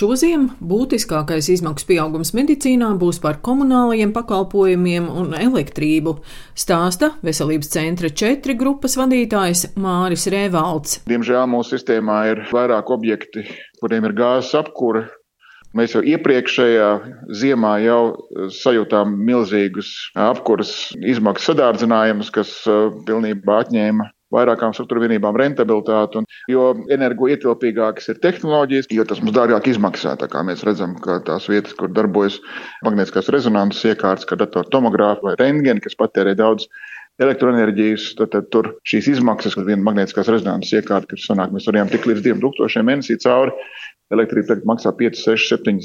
Šoziem būtiskākais izmaksu pieaugums medicīnā būs par komunālajiem pakalpojumiem un elektrību, stāsta Veselības centra četri grupas vadītājs Māris Rēvalds. Diemžēl mūsu sistēmā ir vairāk objekti, kuriem ir gāzes apkūra. Mēs jau iepriekšējā ziemā jau sajūtām milzīgus apkuras izmaksu sadārdzinājumus, kas uh, pilnībā atņēma vairākām struktūra vienībām rentabilitāti. Un, jo energoietilpīgākas ir tehnoloģijas, jo tas mums dārgāk izmaksā. Tā kā mēs redzam, ka tās vietas, kur darbojas magnētiskās rezonanses iekārtas, kā datortomogrāfi vai rentgeni, kas patērē daudz elektroenerģijas, tad, tad tur šīs izmaksas, kad viena magnētiskās rezonanses iekārta, kas sanāk, mēs varējām tik līdz 2000 mēnesī cauri, elektrība tagad maksā 5, 6, 7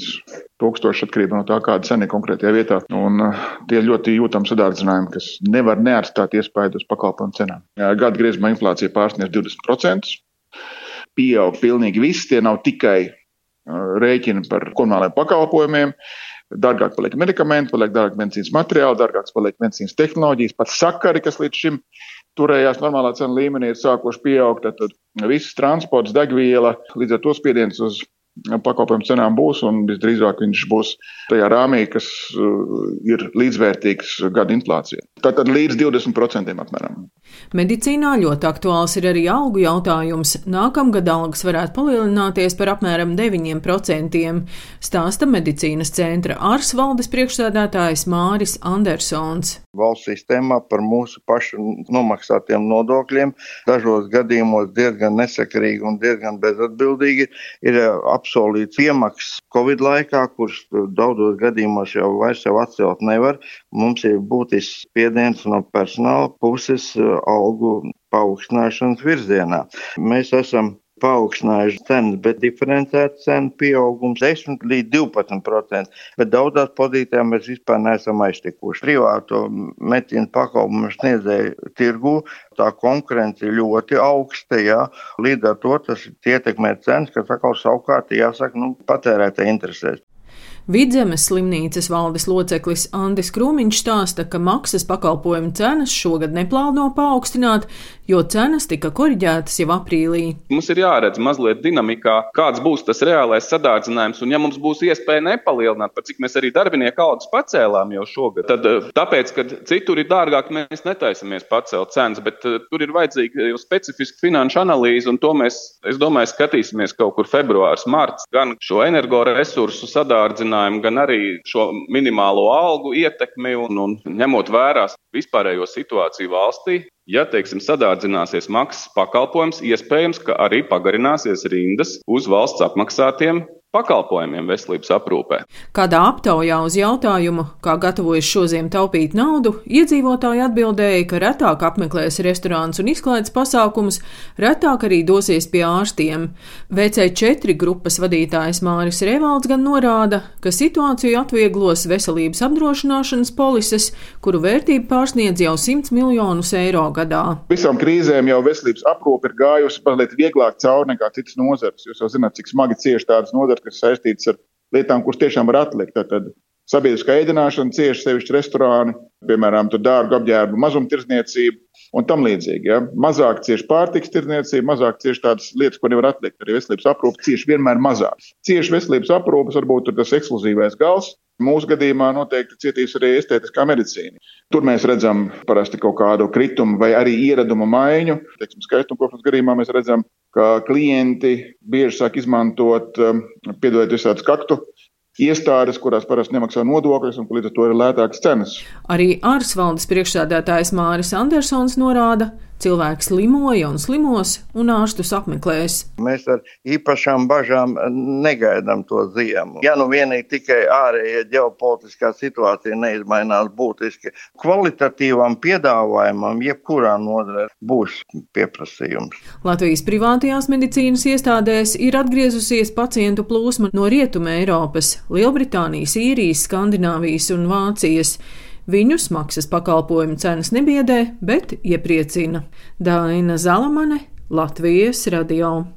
tūkstoši atkarībā no tā, kāda cena ir konkrētajā vietā. Un uh, tie ļoti jūtami sadārdzinājumi, kas nevar neatstāt iespēju uz pakalpojumu cenām. Gada griezumā inflācija pārsniedz 20%. Pieaug pilnīgi viss, tie nav tikai uh, rēķini par komunālajiem pakalpojumiem. Dārgāk paliek medikamenti, paliek dārgāk medicīnas materiāli, dārgāks paliek medicīnas tehnoloģijas, pat sakari, kas līdz šim turējās normālā cena līmenī, ir sākuši pieaugt. Tad viss transports, degviela, līdz ar to spiediens uz pakalpojumu cenām būs, un visdrīzāk viņš būs tajā rāmī, kas uh, ir līdzvērtīgs gada inflācijai. Tātad līdz 20% apmēram. Medicīnā ļoti aktuāls ir arī algu jautājums. Nākamgad algas varētu palielināties par apmēram 9%, stāsta medicīnas centra ārs valdes priekšsēdētājs Māris Andersons. Valsts sistēmā par mūsu pašu nomaksātiem nodokļiem dažos gadījumos diezgan nesakarīgi un diezgan bezatbildīgi ir ap apsolīts iemaksas Covid laikā, kurš daudzos gadījumos jau vairs jau atcelt nevar. Mums ir būtisks spiediens no personāla puses algu paaugstināšanas virzienā. Mēs esam paaugstinājuši cenas, bet diferencēta cena pieaugums 10 līdz 12%, bet daudzās pozīcijās mēs vispār neesam aiztikuši. Privāto medicīnas pakalpojumu sniedzēju tirgu tā konkurence ir ļoti augsta, jā. līdz ar to tas ietekmē cenas, kas atkal savukārt jāsaka, nu, patērētāji interesēs. Vidzemes slimnīcas valdes loceklis Andris Krūmiņš stāsta, ka maksas pakalpojumu cenas šogad neplāno paaugstināt, jo cenas tika koriģētas jau aprīlī. Mums ir jāredz mazliet dinamikā, kāds būs tas reālais sadārdzinājums, un ja mums būs iespēja nepalielināt, par cik mēs arī darbinieku algas pacēlām jau šogad, tad eh, tāpēc, ka citur ir dārgāk, mēs netaisamies pacelt cenas, bet uh, tur ir vajadzīga jau specifiska finanšu analīze, un to mēs, es domāju, skatīsimies kaut kur februārs, marts, gan šo energoresursu sadārdzinājumu risinājumu, gan arī šo minimālo algu ietekmi un, un ņemot vērā vispārējo situāciju valstī. Ja, teiksim, sadārdzināsies maksas pakalpojums, iespējams, ka arī pagarināsies rindas uz valsts apmaksātiem pakalpojumiem veselības aprūpē. Kādā aptaujā uz jautājumu, kā gatavojas šodien taupīt naudu, iedzīvotāji atbildēja, ka retāk apmeklēs restorāns un izklaides pasākumus, retāk arī dosies pie ārstiem. VC4 grupas vadītājs Māris Revalds gan norāda, ka situāciju atvieglos veselības apdrošināšanas polises, kuru vērtība pārsniedz jau 100 miljonus eiro gadā. Visām krīzēm jau veselības aprūpe ir gājusi mazliet vieglāk cauri nekā citas nozares. Jūs jau zināt, cik smagi cieši tādas nozares kas saistītas ar lietām, kuras tiešām var atlikt. Tad sabiedriskā ēdināšana cieši sevišķi restorāni, piemēram, dārgu apģērbu mazumtirdzniecība un tam līdzīgi. Ja? Mazāk cieši pārtiks tirdzniecība, mazāk cieši tādas lietas, ko nevar atlikt. Arī veselības aprūpe cieši vienmēr mazāk. Cieši veselības aprūpes varbūt ir tas ekskluzīvais gals. Mūsu gadījumā noteikti cietīs arī estētiskā medicīna. Tur mēs redzam parasti kaut kādu kritumu vai arī ieradumu maiņu. Teiksim, skaistumkopšanas gadījumā mēs redzam, ka klienti bieži sāk izmantot, um, piedodiet, visādus kaktu iestādes, kurās parasti nemaksā nodokļus, un līdz ar to ir lētākas cenas. Arī ārsvaldes priekšsēdētājs Māris Andersons norāda, Cilvēki slimoja un slimos, un ārstus apmeklēs. Mēs ar īpašām bažām negaidām to ziemu. Ja nu vienīgi tikai ārējā ģeopolitiskā situācija neizmainās būtiski, kvalitatīvam piedāvājumam jebkurā nodarē būs pieprasījums. Latvijas privātajās medicīnas iestādēs ir atgriezusies pacientu plūsma no Rietuma Eiropas, Lielbritānijas, Īrijas, Skandināvijas un Vācijas. Viņus maksas pakalpojumu cenas nebiedē, bet iepriecina. Daina Zalamane, Latvijas radio.